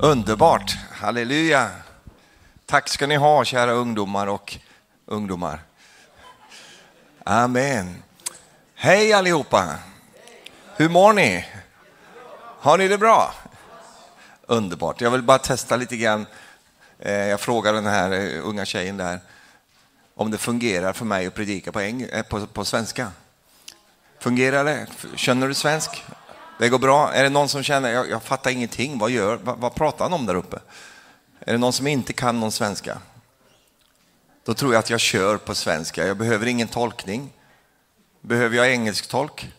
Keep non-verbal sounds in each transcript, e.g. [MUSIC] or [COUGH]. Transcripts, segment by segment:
Underbart, halleluja. Tack ska ni ha kära ungdomar och ungdomar. Amen. Hej allihopa. Hur mår ni? Har ni det bra? Underbart. Jag vill bara testa lite grann. Eh, jag frågade den här eh, unga tjejen där om det fungerar för mig att predika på, eng eh, på, på svenska. Fungerar det? Känner du svensk? Det går bra. Är det någon som känner, jag, jag fattar ingenting, vad, gör, vad, vad pratar han om där uppe? Är det någon som inte kan någon svenska? Då tror jag att jag kör på svenska. Jag behöver ingen tolkning. Behöver jag engelsk tolk?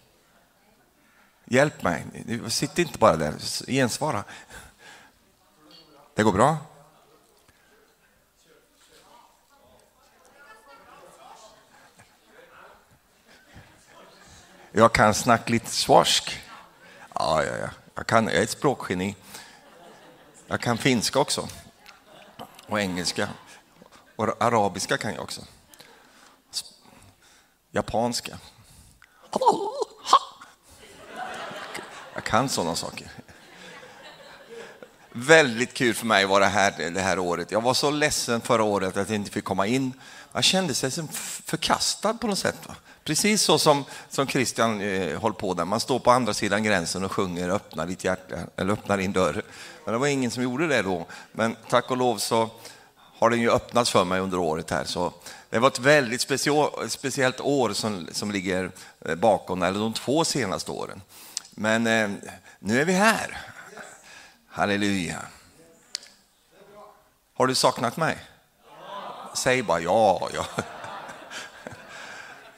Hjälp mig. Sitt inte bara där. Gensvara. Det går bra? Jag kan snacka lite svorsk. Ja, ja, ja. Jag, kan, jag är ett språkgeni. Jag kan finska också. Och engelska. Och arabiska kan jag också. Japanska. Jag kan sådana saker. Väldigt kul för mig att vara här det här året. Jag var så ledsen förra året att jag inte fick komma in. Jag kände sig förkastad på något sätt. Va? Precis så som, som Christian eh, håller på där. Man står på andra sidan gränsen och sjunger öppna ditt hjärta, eller öppna din dörr. Men det var ingen som gjorde det då. Men tack och lov så har den ju öppnats för mig under året här. Så det var ett väldigt speciellt år som, som ligger eh, bakom, eller de två senaste åren. Men eh, nu är vi här. Halleluja. Har du saknat mig? Säg bara ja. ja.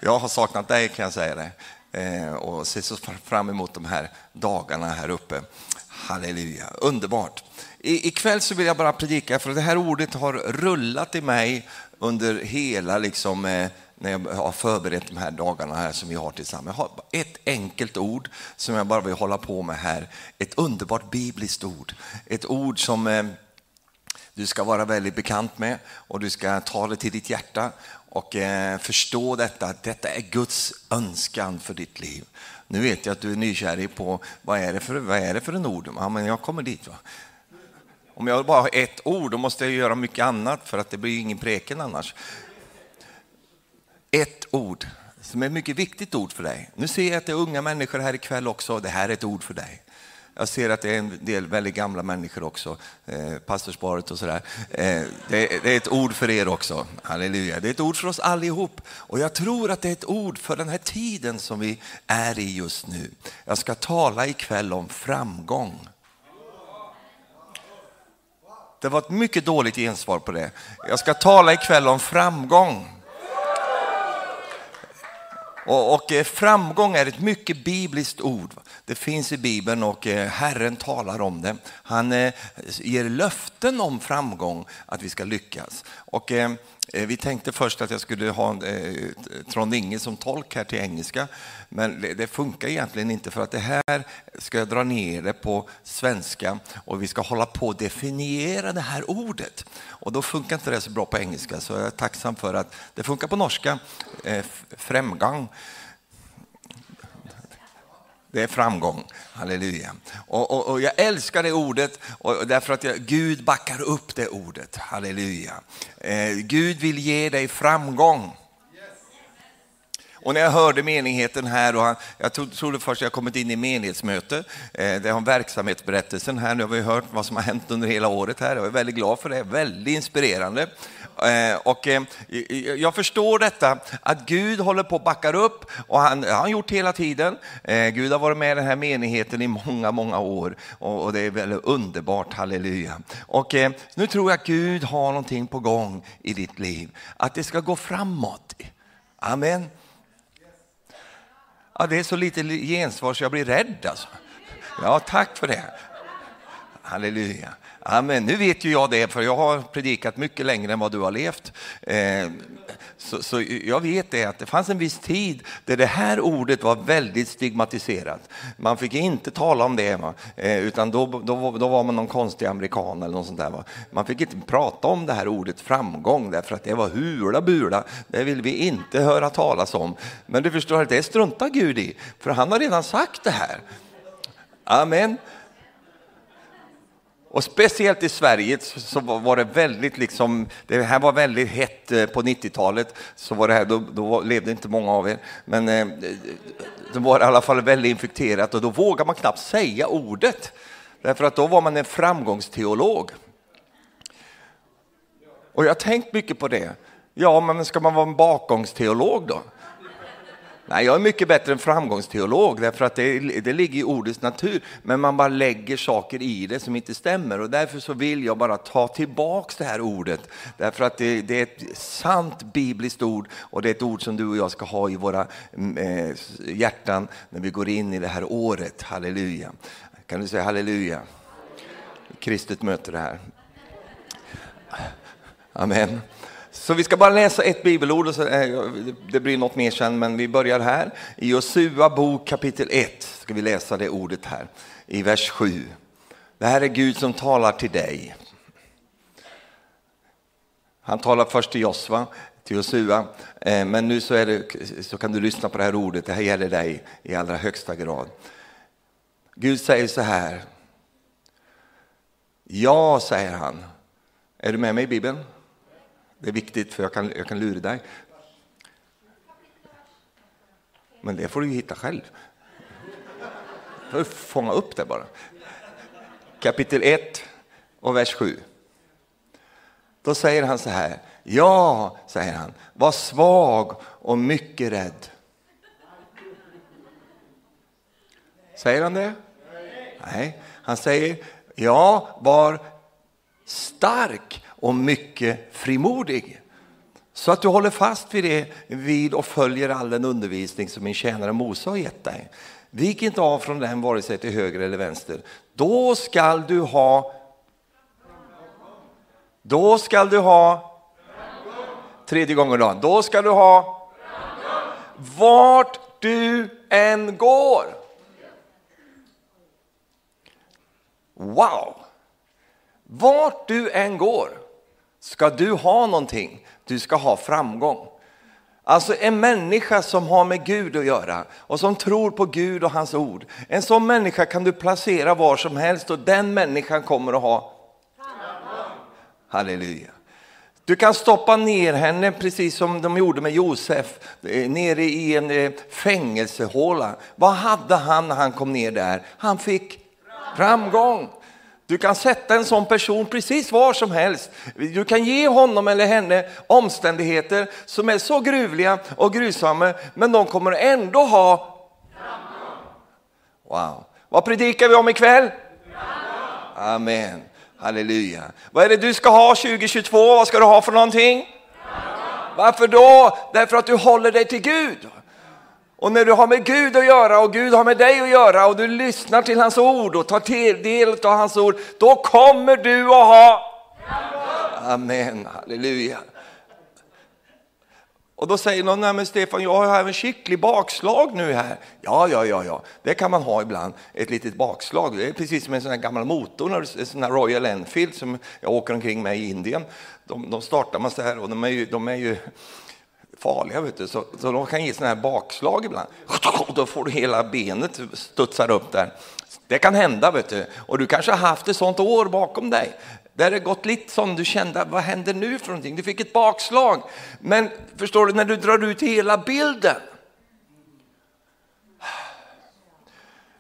Jag har saknat dig kan jag säga det. Eh, och ser så fram emot de här dagarna här uppe. Halleluja, underbart. I, ikväll så vill jag bara predika, för det här ordet har rullat i mig under hela, liksom, eh, när jag har förberett de här dagarna här som vi har tillsammans. Jag har ett enkelt ord som jag bara vill hålla på med här. Ett underbart bibliskt ord. Ett ord som eh, du ska vara väldigt bekant med och du ska ta det till ditt hjärta och eh, förstå detta, att detta är Guds önskan för ditt liv. Nu vet jag att du är nykär på vad är det för, vad är det för en ord? Ja, men jag kommer dit. Va? Om jag bara har ett ord, då måste jag göra mycket annat för att det blir ingen preken annars. Ett ord som är ett mycket viktigt ord för dig. Nu ser jag att det är unga människor här ikväll också. Det här är ett ord för dig. Jag ser att det är en del väldigt gamla människor också, eh, pastorsparet och sådär. Eh, det, det, är ett ord för er också, halleluja. Det är ett ord för oss allihop. Och jag tror att det är ett ord för den här tiden som vi är i just nu. Jag ska tala ikväll om framgång. Det var ett mycket dåligt gensvar på det. Jag ska tala ikväll om framgång. Och, och, eh, framgång är ett mycket bibliskt ord. Det finns i Bibeln och eh, Herren talar om det. Han eh, ger löften om framgång, att vi ska lyckas. Och vi tänkte först att jag skulle ha Trond Inge som tolk här till engelska, men det funkar egentligen inte för att det här ska jag dra ner det på svenska och vi ska hålla på att definiera det här ordet. Och då funkar inte det så bra på engelska, så jag är tacksam för att det funkar på norska, eh, framgång. Det är framgång, halleluja. Och, och, och, jag älskar det ordet och därför att jag, Gud backar upp det ordet, halleluja. Eh, Gud vill ge dig framgång. Och när jag hörde menigheten här, och han, jag trodde först jag kommit in i menighetsmöte, eh, det har verksamhetsberättelsen här, nu har vi hört vad som har hänt under hela året här, jag är väldigt glad för det, väldigt inspirerande. Eh, och eh, jag förstår detta, att Gud håller på att backa upp och han har han gjort hela tiden. Eh, Gud har varit med i den här menigheten i många, många år och det är väldigt underbart, halleluja. Och nu tror jag att Gud har någonting på gång i ditt liv, att det ska gå framåt. Amen. Ja, det är så lite gensvar så jag blir rädd alltså. Ja, tack för det. Halleluja. Amen. Nu vet ju jag det, för jag har predikat mycket längre än vad du har levt. Eh, så, så, jag vet det att det fanns en viss tid där det här ordet var väldigt stigmatiserat. Man fick inte tala om det, eh, utan då, då, då, var man någon konstig amerikan eller något sånt där. Man fick inte prata om det här ordet framgång därför att det var hula bula. Det vill vi inte höra talas om. Men du förstår att det struntar Gud i, för han har redan sagt det här. Amen. Och speciellt i Sverige så var det väldigt liksom, det här var väldigt hett eh, på 90-talet, så var det här, då, då levde inte många av er, men eh, det var i alla fall väldigt infekterat och då vågade man knappt säga ordet, därför att då var man en framgångsteolog. Och jag har tänkt mycket på det. Ja, men ska man vara en bakgångsteolog då? Nej, jag är mycket bättre än framgångsteolog därför att det, det ligger i ordets natur. Men man bara lägger saker i det som inte stämmer och därför så vill jag bara ta tillbaks det här ordet. Därför att det, det är ett sant bibliskt ord och det är ett ord som du och jag ska ha i våra mm, eh, hjärtan när vi går in i det här året. Halleluja. Kan du säga halleluja? Kristet möter det här. Amen. Så vi ska bara läsa ett bibelord, och så, eh, det blir något mer sen, men vi börjar här. I Josua bok kapitel 1 ska vi läsa det ordet här, i vers 7. Det här är Gud som talar till dig. Han talar först till Josua, till Josua, eh, men nu så, det, så kan du lyssna på det här ordet, det här gäller dig i allra högsta grad. Gud säger så här. Ja, säger han. Är du med mig i Bibeln? Det är viktigt för jag kan, jag kan lura dig. Men det får du hitta själv. Du fånga upp det bara. Kapitel 1 och vers 7. Då säger han så här. Ja, säger han, var svag och mycket rädd. Säger han det? Nej, han säger ja, var stark och mycket frimodig. Så att du håller fast vid det vid och följer all den undervisning som min tjänare Mose har gett dig. Vik inte av från den vare sig till höger eller vänster. Då skall du ha då skall du ha tredje gången då. Då ska du ha vart du än går. Wow! Vart du än går ska du ha någonting, du ska ha framgång. Alltså en människa som har med Gud att göra och som tror på Gud och hans ord. En sån människa kan du placera var som helst och den människan kommer att ha framgång. Halleluja. Du kan stoppa ner henne precis som de gjorde med Josef, eh, nere i en eh, fängelsehåla. Vad hade han när han kom ner där? Han fick framgång. Du kan sätta en sån person precis var som helst. Du kan ge honom eller henne omständigheter som är så gruvliga och grusamma, men de kommer ändå ha Wow. Vad predikar vi om ikväll? Amen. Halleluja. Vad är det du ska ha 2022? Vad ska du ha för någonting? Varför då? Därför att du håller dig till Gud. Och när du har med Gud att göra och Gud har med dig att göra och du lyssnar till hans ord och tar del av hans ord, då kommer du att ha Amen, halleluja. Och då säger någon, nej men Stefan, jag har även skicklig bakslag nu här. Ja, ja, ja, ja, det kan man ha ibland, ett litet bakslag. Det är precis som en sån här gammal motor, en sån här Royal Enfield som jag åker omkring med i Indien. De, de startar man så här och de är ju, de är ju farliga, vet du. Så, så de kan ge sådana här bakslag ibland. Då får du hela benet studsar upp där. Det kan hända, vet du. Och du kanske har haft ett sånt år bakom dig. Där det gått lite som du kände, vad händer nu för någonting? Du fick ett bakslag. Men förstår du, när du drar ut hela bilden.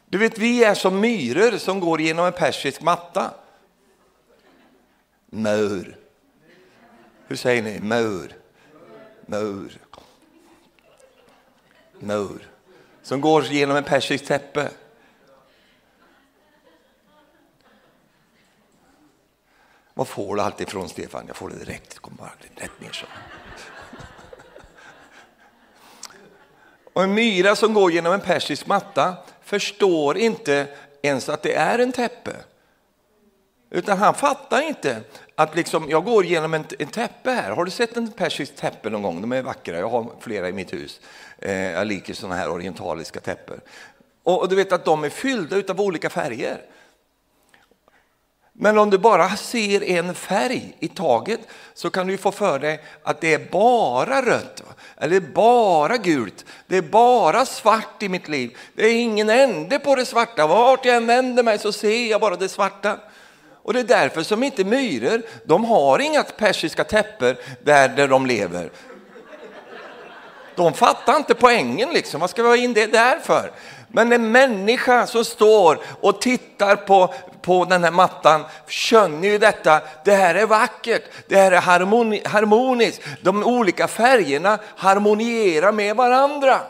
Du vet, vi är som myror som går genom en persisk matta. Mör. Hur säger ni? Mör mur. Mur. Som går genom en persisk täppe. Var får du allt ifrån Stefan? Jag får det direkt. Kom bara rätt ner så. Och en myra som går genom en persisk matta förstår inte ens att det är en täppe. Utan han fattar inte att liksom, jag går genom en, en täppe här. Har du sett en persisk täppe någon gång? De är vackra, jag har flera i mitt hus. Eh, jag liker sådana här orientaliska täppor. Och, och, du vet att de är fyllda av olika färger. Men om du bara ser en färg i taget så kan du få för dig att det är bara rött, eller bara gult, det är bara svart i mitt liv. Det är ingen ände på det svarta, vart jag än vänder mig så ser jag bara det svarta. Och det är därför som inte myror, de har inga persiska täpper där, där de lever. De fattar inte poängen liksom, vad ska vi ha in det där för? Men en människa som står och tittar på, på den här mattan känner ju detta, det här är vackert, det här är harmoni, harmoniskt, de olika färgerna harmonierar med varandra.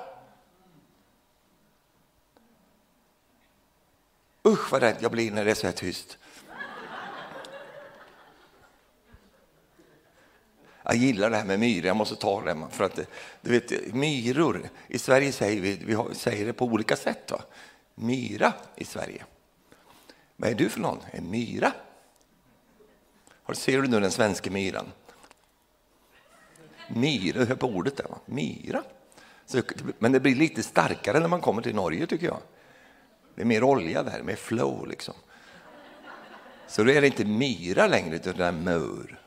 Usch vad rädd jag blir när det är så här tyst. Jag gillar det här med myror, jag måste ta det. För att, du vet, myror, i Sverige säger vi, vi säger det på olika sätt. Va? Myra i Sverige. Vad är du för någon? En myra? Ser du nu den svenska myran? Myra, hör på ordet där. Va? Myra. Så, men det blir lite starkare när man kommer till Norge tycker jag. Det är mer olja där, mer flow liksom. Så då är det inte myra längre, utan det är mör.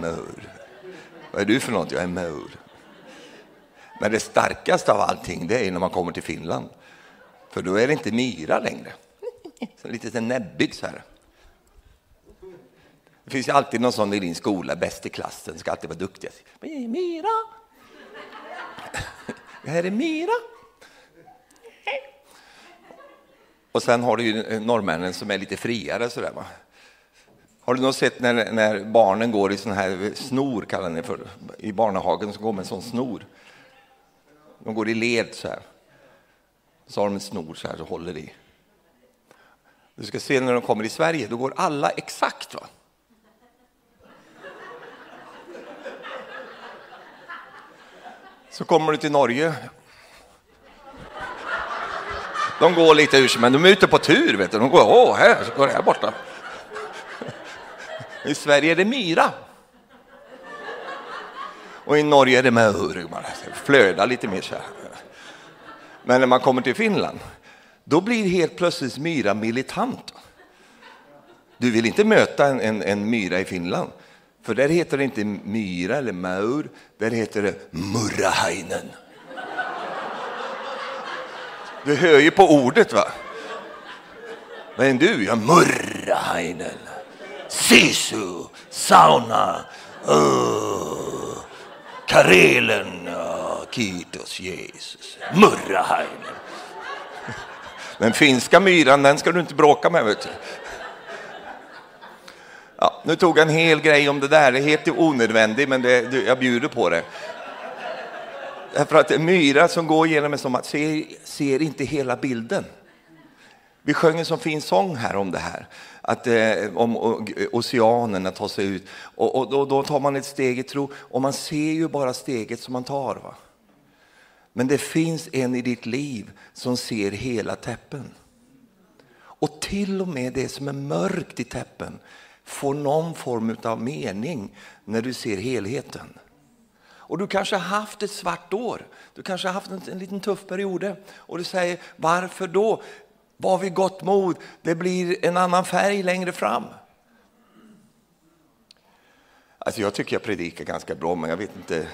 Mör. Vad är du för något? Jag är mör. Men det starkaste av allting det är när man kommer till Finland. För då är det inte myra längre. Så lite näbbigt näbbig så här. Det finns ju alltid någon sån i din skola, bäst i klassen, ska alltid vara duktig. Myra! Det här är myra. Och sen har du ju norrmännen som är lite friare sådär va. Har du nog sett när, när barnen går i sån här snor, kallar ni för, i barnahagen, som går med en sån snor? De går i led så här. Så har de en snor så här och håller i. Du ska se när de kommer i Sverige, då går alla exakt. va? Så kommer du till Norge. De går lite ur sig, men de är ute på tur. Vet du. De går, åh, här, så går det här borta. I Sverige är det myra. Och i Norge är det mör. Man flödar lite mer så här. Men när man kommer till Finland, då blir helt plötsligt myra militant. Du vill inte möta en, en, en myra i Finland. För där heter det inte myra eller maur, där heter det murrahainen. Du hör ju på ordet va? Vad är du? Ja, murrahainen. Sisu, sauna, uh, Karelen, uh, kiitos Jesus, Murrahainen. Den finska myran, den ska du inte bråka med. Vet du. Ja, nu tog jag en hel grej om det där, det är helt onödvändigt, men det, jag bjuder på det. Därför att en myra som går igenom en sommar ser, ser inte hela bilden. Vi sjöng en så fin sång här om det här, att, eh, om oceanen att ta sig ut. Och, och då, då, tar man ett steg i tro, och man ser ju bara steget som man tar. Va? Men det finns en i ditt liv som ser hela täppen. Och till och med det som är mörkt i täppen får någon form av mening när du ser helheten. Och du kanske har haft ett svart år, du kanske har haft en, en liten tuff period och du säger varför då? Var vid gott mod, det blir en annan färg längre fram. Alltså jag tycker jag predikar ganska bra, men jag vet inte.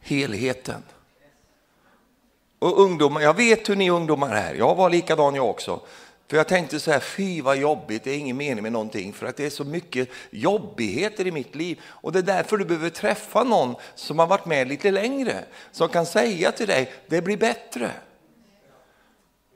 Helheten. Och ungdomar, jag vet hur ni ungdomar är. Jag var likadan jag också. För jag tänkte så här, fy vad jobbigt, det är ingen mening med någonting för att det är så mycket jobbigheter i mitt liv. Och det är därför du behöver träffa någon som har varit med lite längre, som kan säga till dig, det blir bättre.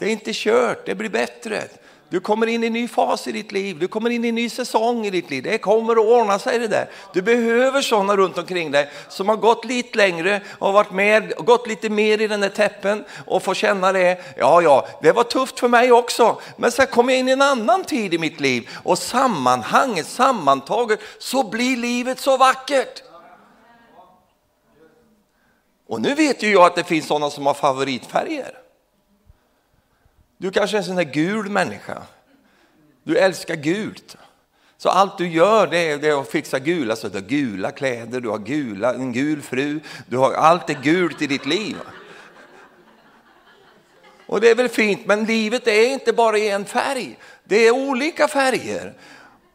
Det är inte kört, det blir bättre. Du kommer in i en ny fas i ditt liv, du kommer in i en ny säsong i ditt liv. Det kommer att ordna sig det där. Du behöver sådana runt omkring dig som har gått lite längre och varit med, gått lite mer i den där täppen och får känna det. Ja, ja, det var tufft för mig också. Men sen kom jag in i en annan tid i mitt liv och sammanhanget, sammantaget, så blir livet så vackert. Och nu vet ju jag att det finns sådana som har favoritfärger. Du kanske är en sån där gul människa. Du älskar gult. Så allt du gör det är, det är att fixa gula, så du har gula kläder, du har gula, en gul fru, du har allt är gult i ditt liv. Och det är väl fint, men livet är inte bara i en färg, det är olika färger.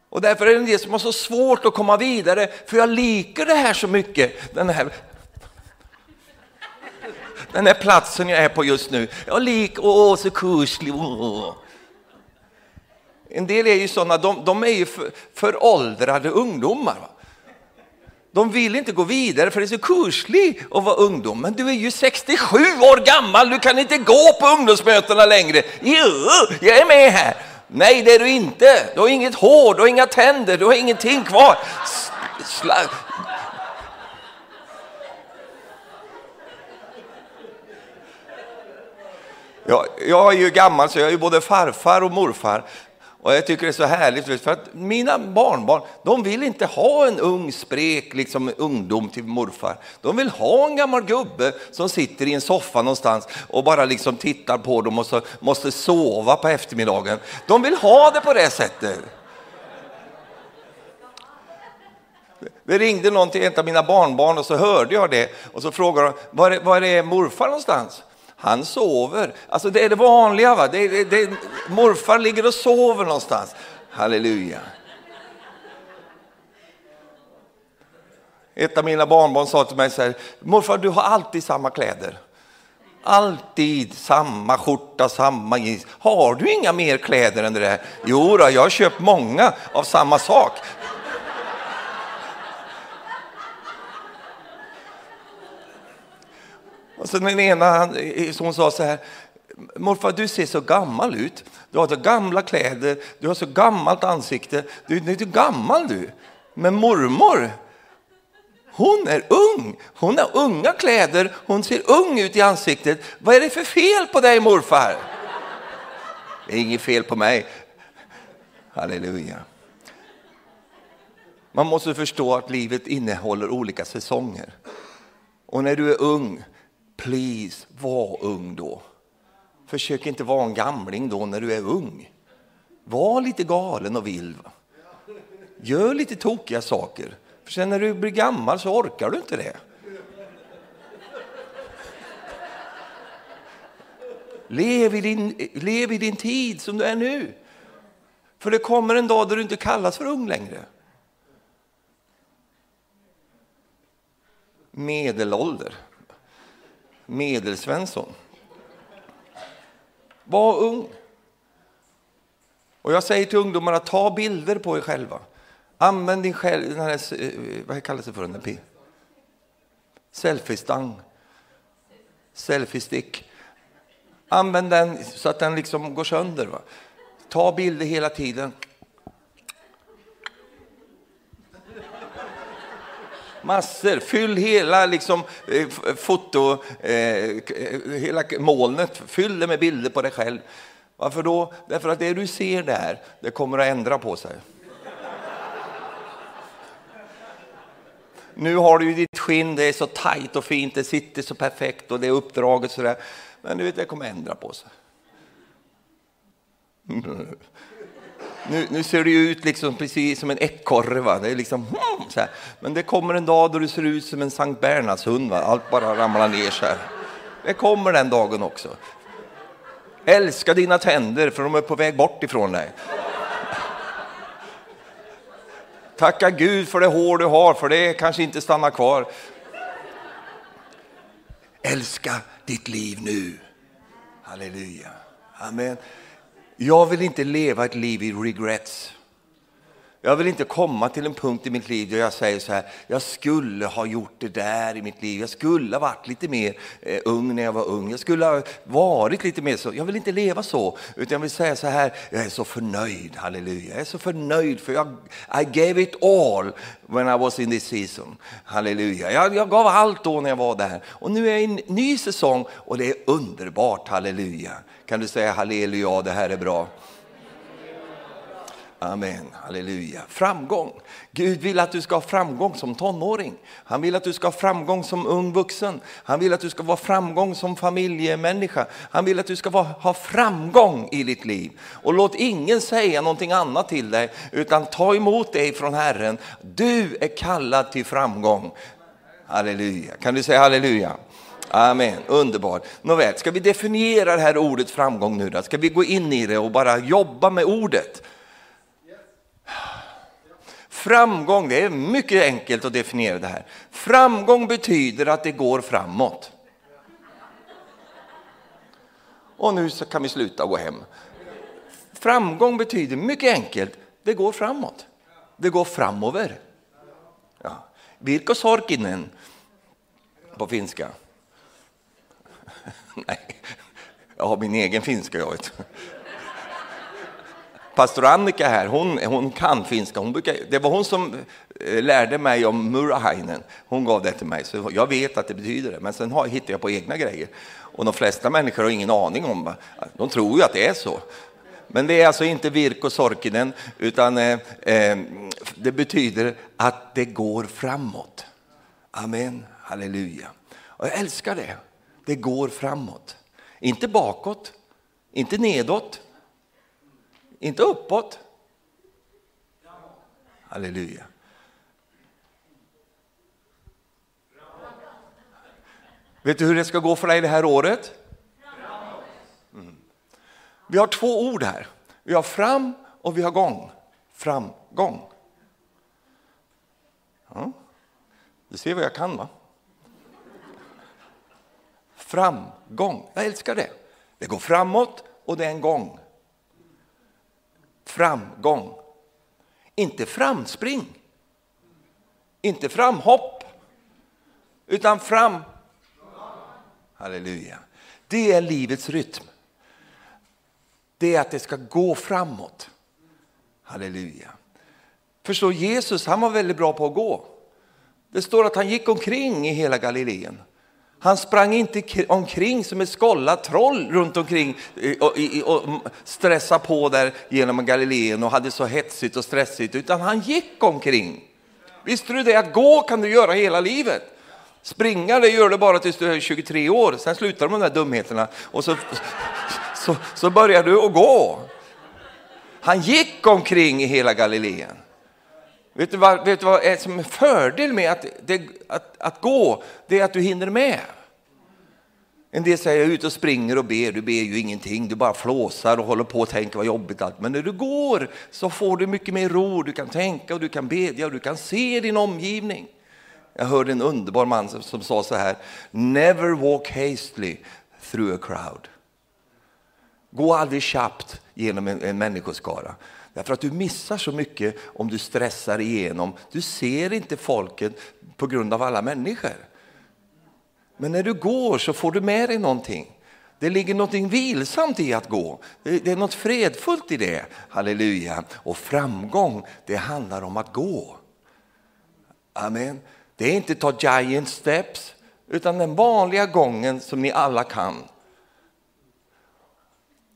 Och därför är det en del som har så svårt att komma vidare, för jag liker det här så mycket, den här den här platsen jag är på just nu. Jag lik, åh så kuslig. Oh. En del är ju sådana, de, de är ju för, föråldrade ungdomar. Va? De vill inte gå vidare för det är så kusligt att vara ungdom. Men du är ju 67 år gammal, du kan inte gå på ungdomsmötena längre. Jo, jag är med här. Nej, det är du inte. Du har inget hår, du har inga tänder, du har ingenting kvar. Sla jag, jag är ju gammal så jag är ju både farfar och morfar. Och jag tycker det är så härligt, för att mina barnbarn, de vill inte ha en ung sprek, liksom ungdom till morfar. De vill ha en gammal gubbe som sitter i en soffa någonstans och bara liksom tittar på dem och så måste sova på eftermiddagen. De vill ha det på det sättet. Det ringde någon till ett av mina barnbarn och så hörde jag det och så frågade de, var är, var är morfar någonstans? Han sover. Alltså det är det vanliga. Va? Det, det, det, morfar ligger och sover någonstans. Halleluja. Ett av mina barnbarn sa till mig så här, morfar du har alltid samma kläder. Alltid samma skjorta, samma jeans. Har du inga mer kläder än det där? Jo då, jag har köpt många av samma sak. Och så den ena hon sa så här, morfar du ser så gammal ut. Du har så gamla kläder, du har så gammalt ansikte. Du, du är så gammal du. Men mormor, hon är ung. Hon har unga kläder, hon ser ung ut i ansiktet. Vad är det för fel på dig morfar? Det är inget fel på mig. Halleluja. Man måste förstå att livet innehåller olika säsonger. Och när du är ung Please, var ung då. Försök inte vara en gamling då när du är ung. Var lite galen och vild. Gör lite tokiga saker. För sen när du blir gammal så orkar du inte det. Lev i, din, lev i din tid som du är nu. För det kommer en dag då du inte kallas för ung längre. Medelålder. Medelsvensson. Var ung. Och jag säger till ungdomarna, ta bilder på er själva. Använd din själv, den här, eh, vad kallas det för? Den Selfiestang. Selfiestick. Använd den så att den liksom går sönder. Va? Ta bilder hela tiden. Massor. Fyll hela liksom, eh, foto, eh, hela molnet, fyll det med bilder på dig själv. Varför då? Därför att det du ser där, det kommer att ändra på sig. Nu har du ju ditt skinn, det är så tajt och fint, det sitter så perfekt och det är uppdraget sådär. Men du vet, det kommer att ändra på sig. Nu, nu, ser du ut liksom precis som en ekorre. Det är liksom, hmm, så här. Men det kommer en dag då du ser ut som en Sankt Bernhardshund. Va? Allt bara ramlar ner så här. Det kommer den dagen också. Älska dina tänder för de är på väg bort ifrån dig. Tacka Gud för det hår du har, för det kanske inte stannar kvar. Älska ditt liv nu. Halleluja. Amen. Jag vill inte leva ett liv i regrets. Jag vill inte komma till en punkt i mitt liv där jag säger så här, jag skulle ha gjort det där i mitt liv. Jag skulle ha varit lite mer eh, ung när jag var ung. Jag skulle ha varit lite mer så. Jag vill inte leva så, utan jag vill säga så här, jag är så förnöjd, halleluja. Jag är så förnöjd för jag, I gave it all when I was in this season. Halleluja. Jag, jag gav allt då när jag var där. Och nu är jag i en ny säsong och det är underbart, halleluja. Kan du säga halleluja, det här är bra. Amen, halleluja. Framgång. Gud vill att du ska ha framgång som tonåring. Han vill att du ska ha framgång som ung vuxen. Han vill att du ska ha framgång som familjemänniska. Han vill att du ska ha framgång i ditt liv. Och låt ingen säga någonting annat till dig, utan ta emot dig från Herren. Du är kallad till framgång. Halleluja. Kan du säga halleluja? Amen, underbart. Nåväl, ska vi definiera det här ordet framgång nu då? Ska vi gå in i det och bara jobba med ordet? Framgång, det är mycket enkelt att definiera det här. Framgång betyder att det går framåt. och nu så kan vi sluta gå hem. Framgång betyder mycket enkelt, det går framåt. Det går framover. Ja. Virko Sorkinen på finska. [LAUGHS] Nej, jag har min egen finska jag vet. Pastor Annika här, hon, hon kan finska. Hon brukar, det var hon som eh, lärde mig om Murahainen. Hon gav det till mig, så jag vet att det betyder det. Men sen har, hittar jag på egna grejer. Och de flesta människor har ingen aning om De tror ju att det är så. Men det är alltså inte Virko Sorkinen, utan eh, eh, det betyder att det går framåt. Amen, halleluja. Och jag älskar det. Det går framåt. Inte bakåt, inte nedåt, inte uppåt. Halleluja. Vet du hur det ska gå för dig det här året? Mm. Vi har två ord här. Vi har fram och vi har gång. Framgång. Ja. Du ser vad jag kan va? Framgång. Jag älskar det. Det går framåt och det är en gång. Framgång. Inte framspring. Inte framhopp. Utan fram. Halleluja. Det är livets rytm. Det är att det ska gå framåt. Halleluja. Förstår Jesus, han var väldigt bra på att gå. Det står att han gick omkring i hela Galileen. Han sprang inte omkring som ett skållat troll runt omkring eh, och, och, och stressade på där genom Galileen och hade så hetsigt och stressigt, utan han gick omkring. Visste du det? Att gå kan du göra hela livet. Springa det gör du bara tills du är 23 år, sen slutar de där dumheterna och så, så, så börjar du att gå. Han gick omkring i hela Galileen. Vet du vad, vet du vad är som är fördel med att, det, att, att gå? Det är att du hinner med. En del säger jag är ute och springer och ber, du ber ju ingenting, du bara flåsar och håller på och tänker vad jobbigt allt. Men när du går så får du mycket mer ro, du kan tänka och du kan bedja och du kan se din omgivning. Jag hörde en underbar man som, som sa så här, never walk hastily through a crowd. Gå aldrig snabbt genom en, en människoskara. Därför att du missar så mycket om du stressar igenom. Du ser inte folket på grund av alla människor. Men när du går så får du med dig någonting. Det ligger något vilsamt i att gå. Det är något fredfullt i det. Halleluja. Och framgång, det handlar om att gå. Amen. Det är inte ta giant steps, utan den vanliga gången som ni alla kan.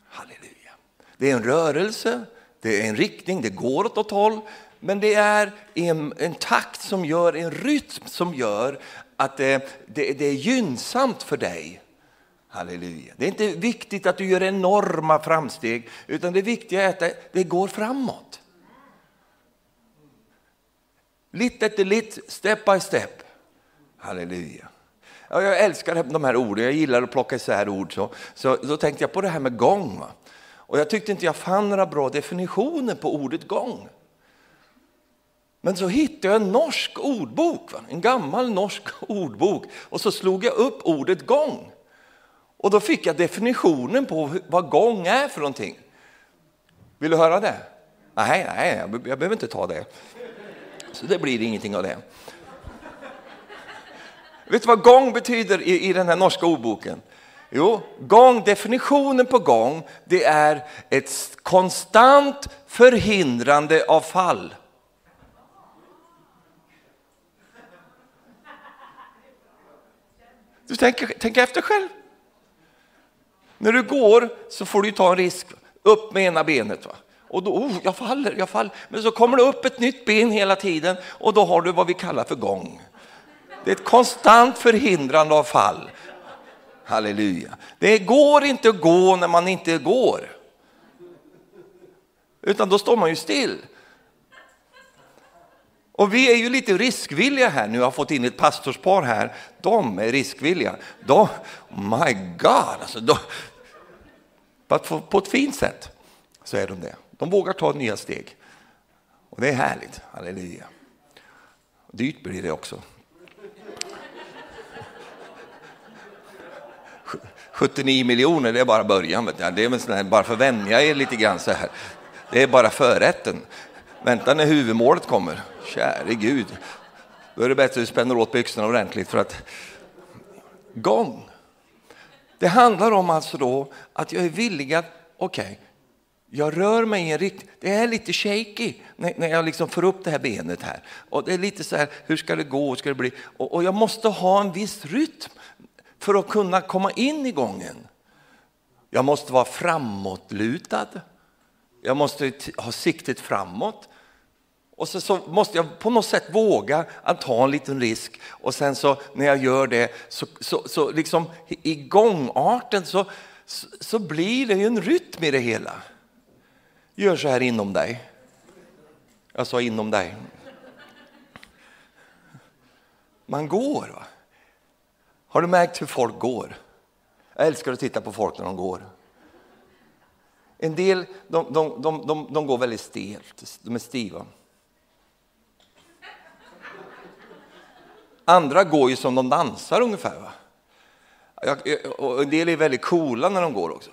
Halleluja. Det är en rörelse, det är en riktning, det går åt ett håll, men det är en, en takt som gör, en rytm som gör att det, det, det är gynnsamt för dig. Halleluja. Det är inte viktigt att du gör enorma framsteg, utan det viktiga är att det, det går framåt. Lite efter lite, step by step. Halleluja. Jag älskar de här orden, jag gillar att plocka isär ord. Så, så då tänkte jag på det här med gång. Va? Och jag tyckte inte jag fann några bra definitioner på ordet gång. Men så hittade jag en norsk ordbok, va? en gammal norsk [LAUGHS] ordbok, och så slog jag upp ordet gång. Och då fick jag definitionen på vad gång är för någonting. Vill du höra det? Nej, nej, jag behöver inte ta det. Så det blir ingenting av det. Vet du vad gång betyder i, i den här norska ordboken? Jo, gång, definitionen på gång, det är ett konstant förhindrande av fall. Du tänker, tänk efter själv. När du går så får du ta en risk. Upp med ena benet. Va? Och då, oh, jag faller, jag faller. Men så kommer det upp ett nytt ben hela tiden och då har du vad vi kallar för gång. Det är ett konstant förhindrande av fall. Halleluja. Det går inte att gå när man inte går. Utan då står man ju still. Och vi är ju lite riskvilliga här nu, jag har fått in ett pastorspar här. De är riskvilliga. De, my God, alltså de, på ett fint sätt så är de det. De vågar ta nya steg. Och det är härligt, halleluja. Dyrt blir det också. 79 miljoner, det är bara början. Vet jag. Det är sån här, bara för att vänja er lite grann så här. Det är bara förrätten. Vänta när huvudmålet kommer. Käre Gud. Då är det bättre att du spänner åt byxorna ordentligt för att gång. Det handlar om alltså då att jag är villig att, okej, okay, jag rör mig i en riktning, det är lite shaky när, när jag liksom får upp det här benet här. Och det är lite så här, hur ska det gå, hur ska det bli? Och, och jag måste ha en viss rytm för att kunna komma in i gången. Jag måste vara framåtlutad. Jag måste ha siktet framåt. Och så, så, måste jag på något sätt våga att ta en liten risk. Och sen så när jag gör det så, så, så liksom i gångarten så, så, så blir det ju en rytm i det hela. Gör så här inom dig. Jag sa inom dig. Man går. Va? Har du märkt hur folk går? Jag älskar att titta på folk när de går. En del de, de, de, de, de går väldigt stelt, de är stiva. Andra går ju som de dansar ungefär. Va? Och en del är väldigt coola när de går också.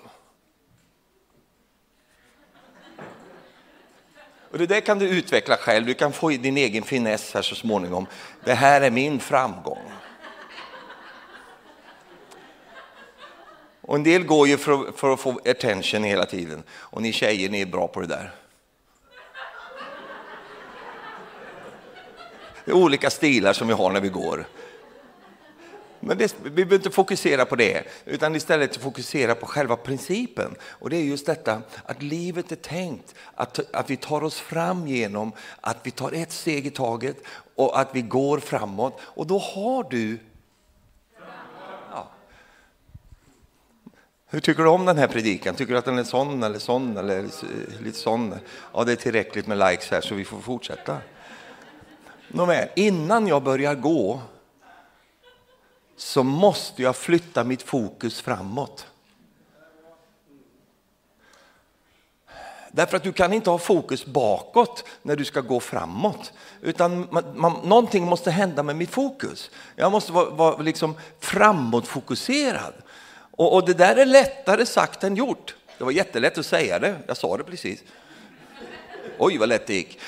Och det där kan du utveckla själv, du kan få din egen finess här så småningom. Det här är min framgång. Och en del går ju för, för att få attention hela tiden. Och ni tjejer, ni är bra på det där. Det är olika stilar som vi har när vi går. Men det, vi behöver inte fokusera på det, utan istället fokusera på själva principen. Och det är just detta att livet är tänkt att, att vi tar oss fram genom att vi tar ett steg i taget och att vi går framåt. Och då har du... Ja. Hur tycker du om den här predikan? Tycker du att den är sån eller sån eller lite sån? Ja, det är tillräckligt med likes här så vi får fortsätta. Nåväl, innan jag börjar gå så måste jag flytta mitt fokus framåt. Därför att du kan inte ha fokus bakåt när du ska gå framåt. Utan man, man, någonting måste hända med mitt fokus. Jag måste vara, vara liksom framåtfokuserad. Och, och det där är lättare sagt än gjort. Det var jättelätt att säga det, jag sa det precis. Oj, vad lätt det gick.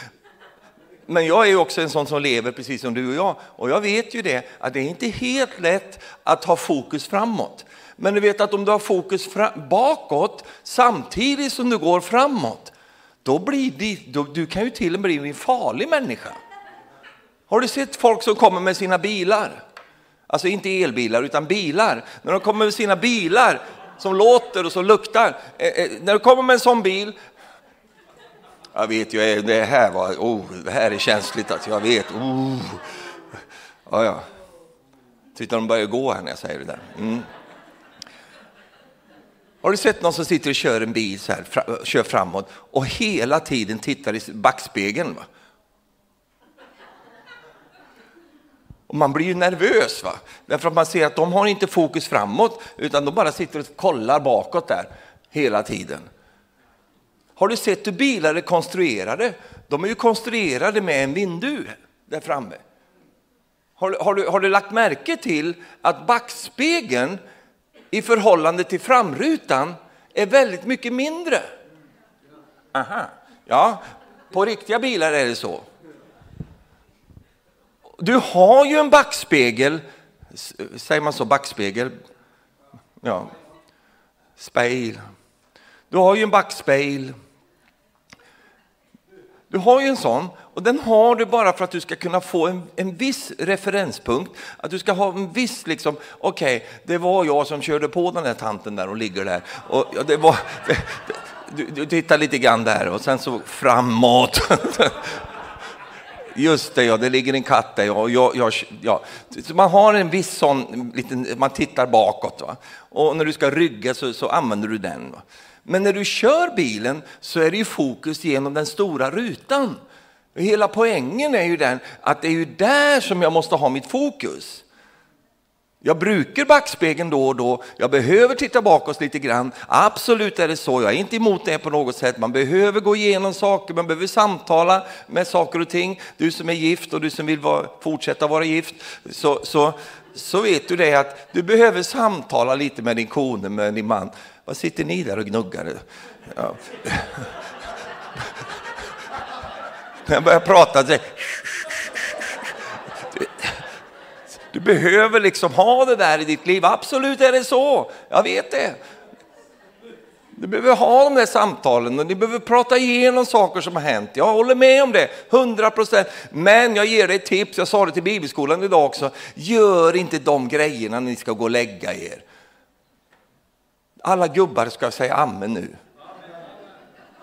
Men jag är också en sån som lever precis som du och jag. Och jag vet ju det, att det är inte helt lätt att ha fokus framåt. Men du vet att om du har fokus bakåt samtidigt som du går framåt, då blir det, då, du kan ju till och med bli en farlig människa. Har du sett folk som kommer med sina bilar? Alltså inte elbilar, utan bilar. När de kommer med sina bilar som låter och som luktar. Eh, eh, när du kommer med en sån bil, jag vet ju, det här, var, oh, det här är känsligt, alltså, jag vet. Oh. Ja, ja. Titta, de börjar gå här när jag säger det där. Mm. Har du sett någon som sitter och kör en bil så här, kör framåt och hela tiden tittar i backspegeln? Va? Och man blir ju nervös, va? därför att man ser att de har inte fokus framåt, utan de bara sitter och kollar bakåt där hela tiden. Har du sett hur bilar är konstruerade? De är ju konstruerade med en vindu där framme. Har, har, du, har du lagt märke till att backspegeln i förhållande till framrutan är väldigt mycket mindre? Aha. Ja, på riktiga bilar är det så. Du har ju en backspegel, säger man så, backspegel? Ja, spegel. Du har ju en backspegel. Du har ju en sån och den har du bara för att du ska kunna få en, en viss referenspunkt. Att du ska ha en viss, liksom, okej, okay, det var jag som körde på den där tanten där och ligger där. Och, ja, det var, [LAUGHS] du, du tittar lite grann där och sen så framåt. [LAUGHS] Just det, ja, det ligger en katt där. Ja, jag, jag, ja. Så man har en viss sån, liten, man tittar bakåt. Va? Och när du ska rygga så, så använder du den. Va? Men när du kör bilen så är det ju fokus genom den stora rutan. Hela poängen är ju den att det är ju där som jag måste ha mitt fokus. Jag brukar backspegeln då och då, jag behöver titta bakåt lite grann. Absolut är det så, jag är inte emot det på något sätt. Man behöver gå igenom saker, man behöver samtala med saker och ting. Du som är gift och du som vill vara, fortsätta vara gift. Så, så så vet du det att du behöver samtala lite med din kone, med din man. Vad sitter ni där och gnuggar? Ja. När jag börjar prata, så du, du behöver liksom ha det där i ditt liv. Absolut är det så, jag vet det. Du behöver ha de där samtalen och ni behöver prata igenom saker som har hänt. Jag håller med om det, 100 procent. Men jag ger dig ett tips, jag sa det till bibelskolan idag också. Gör inte de grejerna när ni ska gå och lägga er. Alla gubbar ska säga amen nu.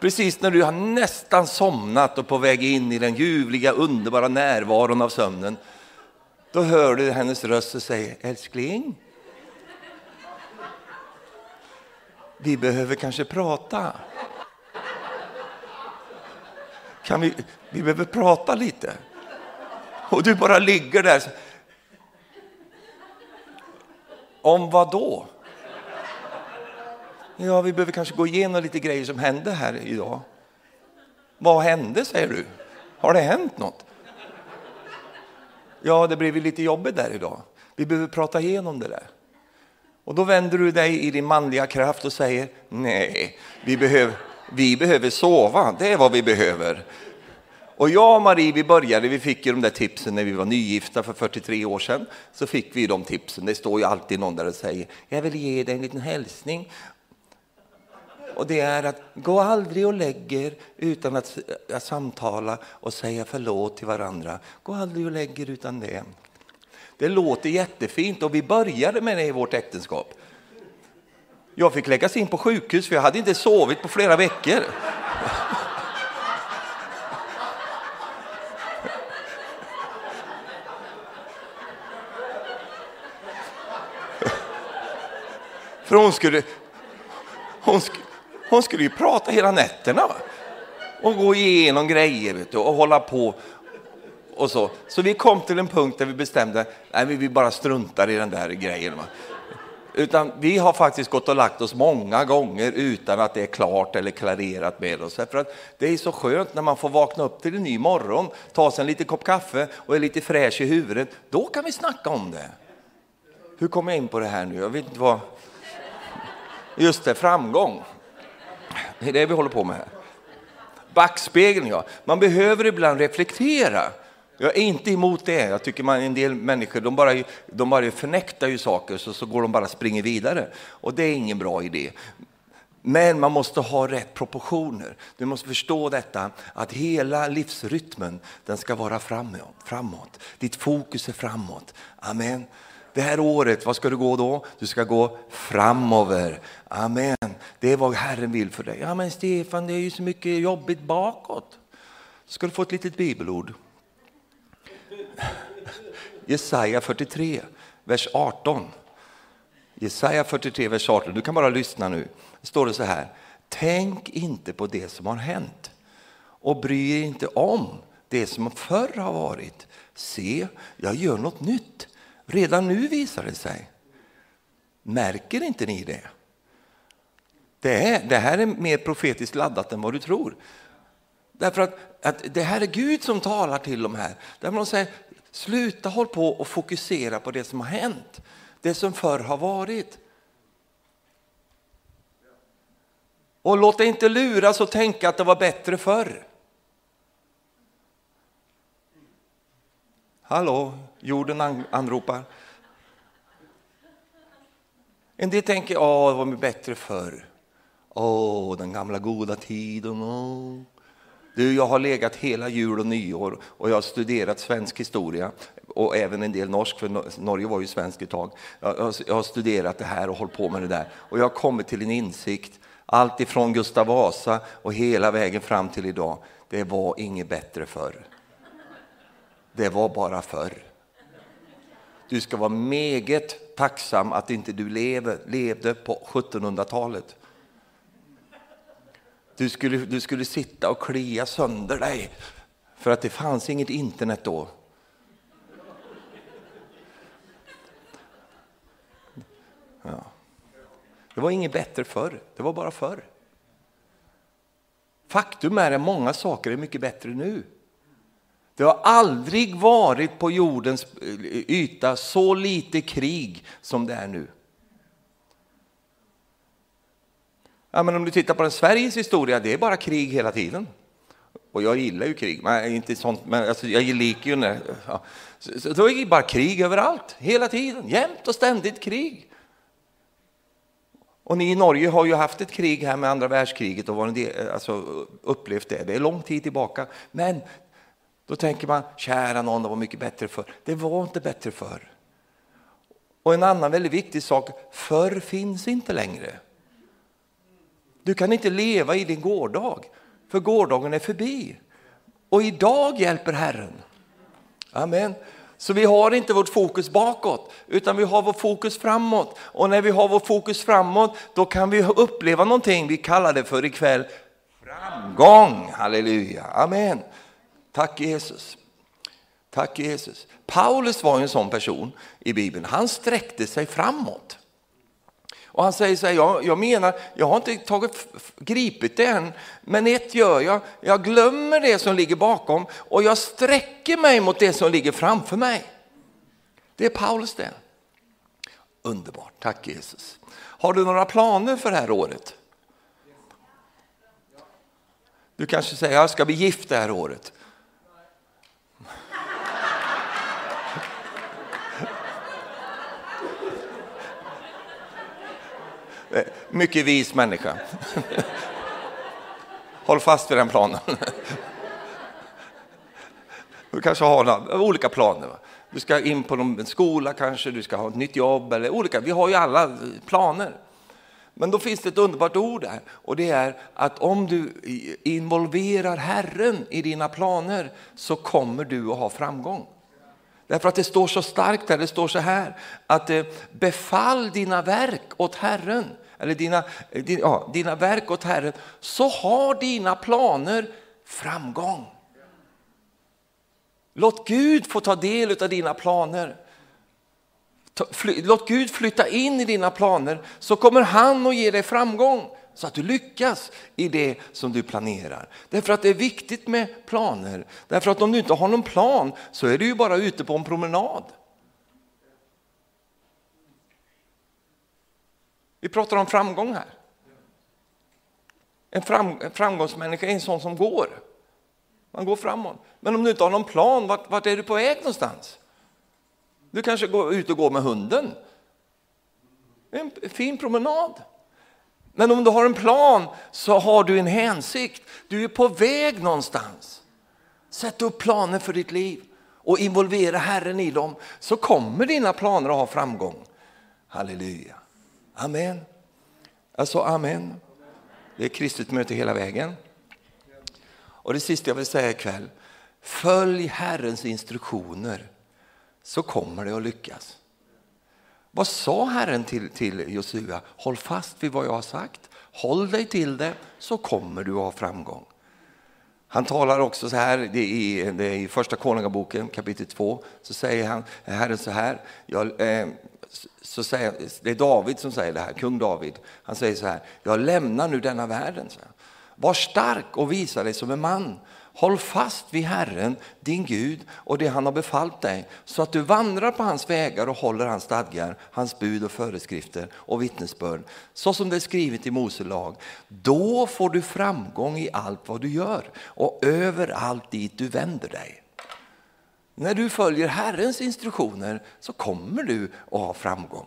Precis när du har nästan somnat och på väg in i den ljuvliga, underbara närvaron av sömnen. Då hör du hennes röst och säger, älskling, vi behöver kanske prata. Kan vi, vi behöver prata lite. Och du bara ligger där. Om vad då? Ja, vi behöver kanske gå igenom lite grejer som hände här idag. Vad hände, säger du? Har det hänt något? Ja, det blev lite jobbigt där idag. Vi behöver prata igenom det där. Och då vänder du dig i din manliga kraft och säger nej, vi behöver, vi behöver sova, det är vad vi behöver. Och jag och Marie, vi började, vi fick ju de där tipsen när vi var nygifta för 43 år sedan. Så fick vi de tipsen, det står ju alltid någon där och säger, jag vill ge dig en liten hälsning. Och det är att gå aldrig och lägger utan att, att samtala och säga förlåt till varandra. Gå aldrig och lägger utan det. Det låter jättefint och vi började med det i vårt äktenskap. Jag fick läggas in på sjukhus för jag hade inte sovit på flera veckor. För hon skulle, hon, hon skulle ju prata hela nätterna och gå igenom grejer vet du, och hålla på och så. Så vi kom till en punkt där vi bestämde, att vi bara struntar i den där grejen. Utan vi har faktiskt gått och lagt oss många gånger utan att det är klart eller klarerat med oss. För att det är så skönt när man får vakna upp till en ny morgon, ta sig en liten kopp kaffe och är lite fräsch i huvudet. Då kan vi snacka om det. Hur kom jag in på det här nu? Jag vet inte vad... Just det, framgång. Det är det vi håller på med här. Backspegeln, ja. Man behöver ibland reflektera. Jag är inte emot det. Jag tycker man, en del människor de bara, de bara förnektar ju saker så, så går de bara springer vidare. Och det är ingen bra idé. Men man måste ha rätt proportioner. Du måste förstå detta att hela livsrytmen den ska vara framåt. framåt. Ditt fokus är framåt. Amen. Det här året, vad ska du gå då? Du ska gå framover. Amen. Det är vad Herren vill för dig. Ja men Stefan, det är ju så mycket jobbigt bakåt. Ska du få ett litet bibelord? Jesaja 43, vers 18. Jesaja 43, vers 18. Du kan bara lyssna nu. Det står det så här. Tänk inte på det som har hänt och bry er inte om det som förr har varit. Se, jag gör något nytt. Redan nu visar det sig. Märker inte ni det? Det, är, det här är mer profetiskt laddat än vad du tror. Därför att, att det här är Gud som talar till dem här. Där de säger, sluta håll på och fokusera på det som har hänt. Det som förr har varit. Och låt dig inte luras och tänka att det var bättre förr. Hallå, jorden anropar. En del tänker, ja, det var bättre förr. Åh, den gamla goda tiden. Åh. Du, jag har legat hela jul och nyår och jag har studerat svensk historia och även en del norsk, för Norge var ju svenskt ett tag. Jag, jag har studerat det här och hållit på med det där och jag har kommit till en insikt, allt ifrån Gustav Vasa och hela vägen fram till idag. Det var inget bättre förr. Det var bara förr. Du ska vara meget tacksam att inte du lever, levde på 1700-talet. Du skulle, du skulle sitta och klia sönder dig för att det fanns inget internet då. Ja. Det var inget bättre förr, det var bara förr. Faktum är att många saker är mycket bättre nu. Det har aldrig varit på jordens eh, yta så lite krig som det är nu. Ja, men om du tittar på den Sveriges historia, det är bara krig hela tiden. Och jag gillar ju krig, men inte sånt, men alltså, jag liker ju när, ja. så, så, då är det bara krig överallt, hela tiden, jämt och ständigt krig. Och ni i Norge har ju haft ett krig här med andra världskriget och del, alltså, upplevt det. Det är lång tid tillbaka. Men då tänker man, kära någon, det var mycket bättre förr. Det var inte bättre förr. Och en annan väldigt viktig sak, förr finns inte längre. Du kan inte leva i din gårdag, för gårdagen är förbi. Och idag hjälper Herren. Amen. Så vi har inte vårt fokus bakåt, utan vi har vårt fokus framåt. Och när vi har vårt fokus framåt, då kan vi uppleva någonting, vi kallar det för ikväll framgång. Halleluja, amen. Tack Jesus. Tack Jesus. Paulus var en sån person i Bibeln, han sträckte sig framåt. Och han säger så här, jag, jag menar, jag har inte tagit, gripit det än, men ett gör jag, jag glömmer det som ligger bakom och jag sträcker mig mot det som ligger framför mig. Det är Paulus det. Underbart, tack Jesus. Har du några planer för det här året? Du kanske säger, jag ska bli gift det här året. Eh, mycket vis människa. Håll fast vid den planen. Du kanske har olika planer. Du ska in på en skola kanske, du ska ha ett nytt jobb eller olika. Vi har ju alla planer. Men då finns det ett underbart ord där och det är att om du involverar Herren i dina planer så kommer du att ha framgång. Därför att det står så starkt där, det står så här att eh, befall dina verk åt Herren, eller dina, din, ja, dina verk åt Herren, så har dina planer framgång. Låt Gud få ta del av dina planer. Låt Gud flytta in i dina planer så kommer han att ge dig framgång så att du lyckas i det som du planerar. Därför att det är viktigt med planer. Därför att om du inte har någon plan så är du ju bara ute på en promenad. Vi pratar om framgång här. En, fram, en framgångsmänniska är en sån som går. Man går framåt. Men om du inte har någon plan, vart, vart är du på väg någonstans? Du kanske går ut och går med hunden. En fin promenad. Men om du har en plan så har du en hänsikt. Du är på väg någonstans. Sätt upp planer för ditt liv och involvera Herren i dem så kommer dina planer att ha framgång. Halleluja. Amen. Alltså amen. Det är kristet möte hela vägen. Och det sista jag vill säga ikväll. Följ Herrens instruktioner så kommer det att lyckas. Vad sa Herren till, till Josua? Håll fast vid vad jag har sagt. Håll dig till det så kommer du att ha framgång. Han talar också så här, det är i, det är i första konungaboken kapitel 2, så säger han, Herren så här, jag, eh, så säger, det är David som säger det här, kung David. Han säger så här, jag lämnar nu denna världen. Så här. Var stark och visa dig som en man. Håll fast vid Herren, din Gud, och det han har befallt dig, så att du vandrar på hans vägar och håller hans stadgar, hans bud och föreskrifter och vittnesbörd, så som det är skrivet i Mose lag. Då får du framgång i allt vad du gör och överallt dit du vänder dig. När du följer Herrens instruktioner så kommer du att ha framgång.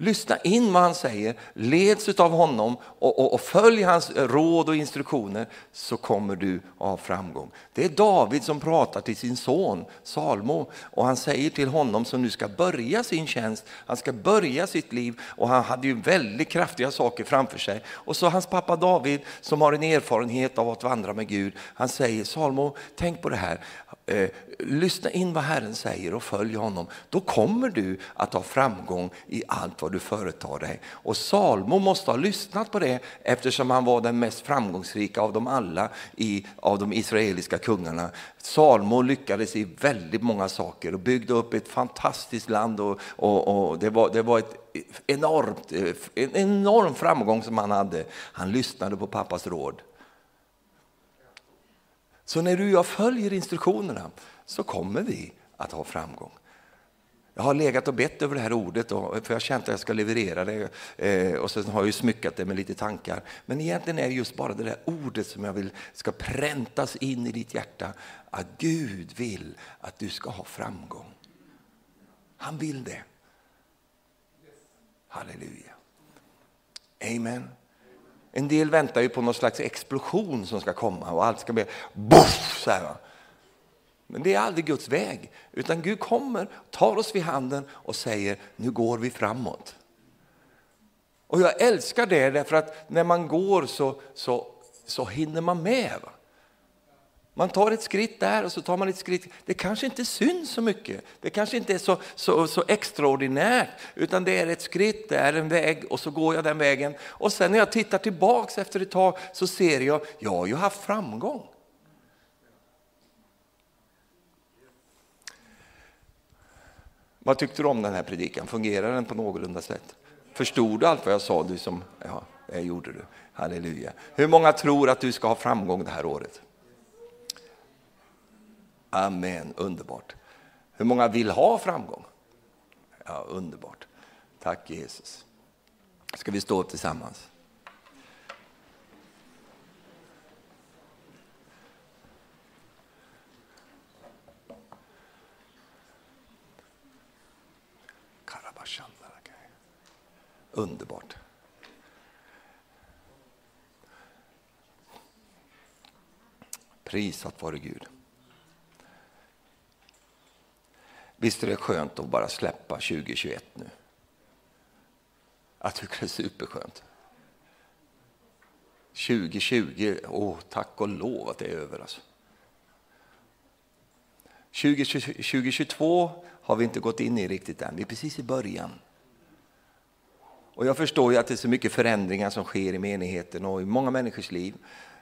Lyssna in vad han säger, leds av honom och, och, och, följ hans råd och instruktioner så kommer du av ha framgång. Det är David som pratar till sin son Salmo och han säger till honom som nu ska börja sin tjänst, han ska börja sitt liv och han hade ju väldigt kraftiga saker framför sig. Och så hans pappa David som har en erfarenhet av att vandra med Gud, han säger Salmo, tänk på det här, eh, lyssna in vad Herren säger och följ honom. Då kommer du att ha framgång i allt vad du företar dig. Och Salmo måste ha lyssnat på det eftersom han var den mest framgångsrika av dem alla i, av de israeliska kungarna. Salmo lyckades i väldigt många saker och byggde upp ett fantastiskt land och, och, och det, var, det var ett enormt, eh, en enorm framgång som han hade. Han lyssnade på pappas råd. Så när du och jag följer instruktionerna så kommer vi att ha framgång. Jag har legat och bett över det här ordet, och, för jag känt att jag ska leverera det. Eh, och sen har jag smyckat det med lite tankar. Men egentligen är det just bara det där ordet som jag vill ska präntas in i ditt hjärta. Att Gud vill att du ska ha framgång. Han vill det. Halleluja. Amen. En del väntar ju på någon slags explosion som ska komma och allt ska bli boff, så här. Men det är aldrig Guds väg, utan Gud kommer, tar oss vid handen och säger nu går vi framåt. Och jag älskar det därför att när man går så, så, så hinner man med. Va? Man tar ett skritt där och så tar man ett skritt. Det kanske inte syns så mycket. Det kanske inte är så, så, så extraordinärt, utan det är ett skritt, det är en väg och så går jag den vägen. Och sen när jag tittar tillbaks efter ett tag så ser jag, jag har ju haft framgång. Vad tyckte du om den här predikan? Fungerar den på någorlunda sätt? Förstod du allt vad jag sa? Du som, ja, det gjorde du. Halleluja. Hur många tror att du ska ha framgång det här året? Amen, underbart. Hur många vill ha framgång? Ja, underbart. Tack Jesus. Ska vi stå upp tillsammans? Underbart. Prisat vare Gud. Visst är det skönt att bara släppa 2021 nu? Jag tycker det är superskönt. 2020, åh, tack och lov att det är över. Alltså. 2022 har vi inte gått in i riktigt än, vi är precis i början. Och jag förstår ju att det är så mycket förändringar som sker i menigheten och i många människors liv.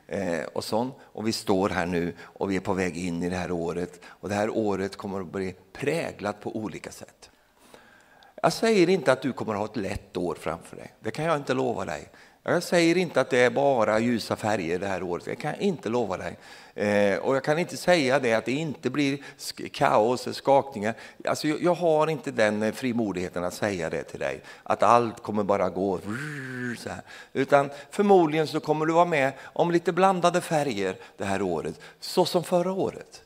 Eh, och sånt. Och vi står här nu och vi är på väg in i det här året. Och det här året kommer att bli präglat på olika sätt. Jag säger inte att du kommer att ha ett lätt år framför dig. Det kan jag inte lova dig. Jag säger inte att det är bara ljusa färger det här året, det kan jag inte lova dig. Eh, och jag kan inte säga det att det inte blir kaos och skakningar. Alltså, jag, jag, har inte den eh, frimodigheten att säga det till dig, att allt kommer bara gå så här. Utan förmodligen så kommer du vara med om lite blandade färger det här året, så som förra året.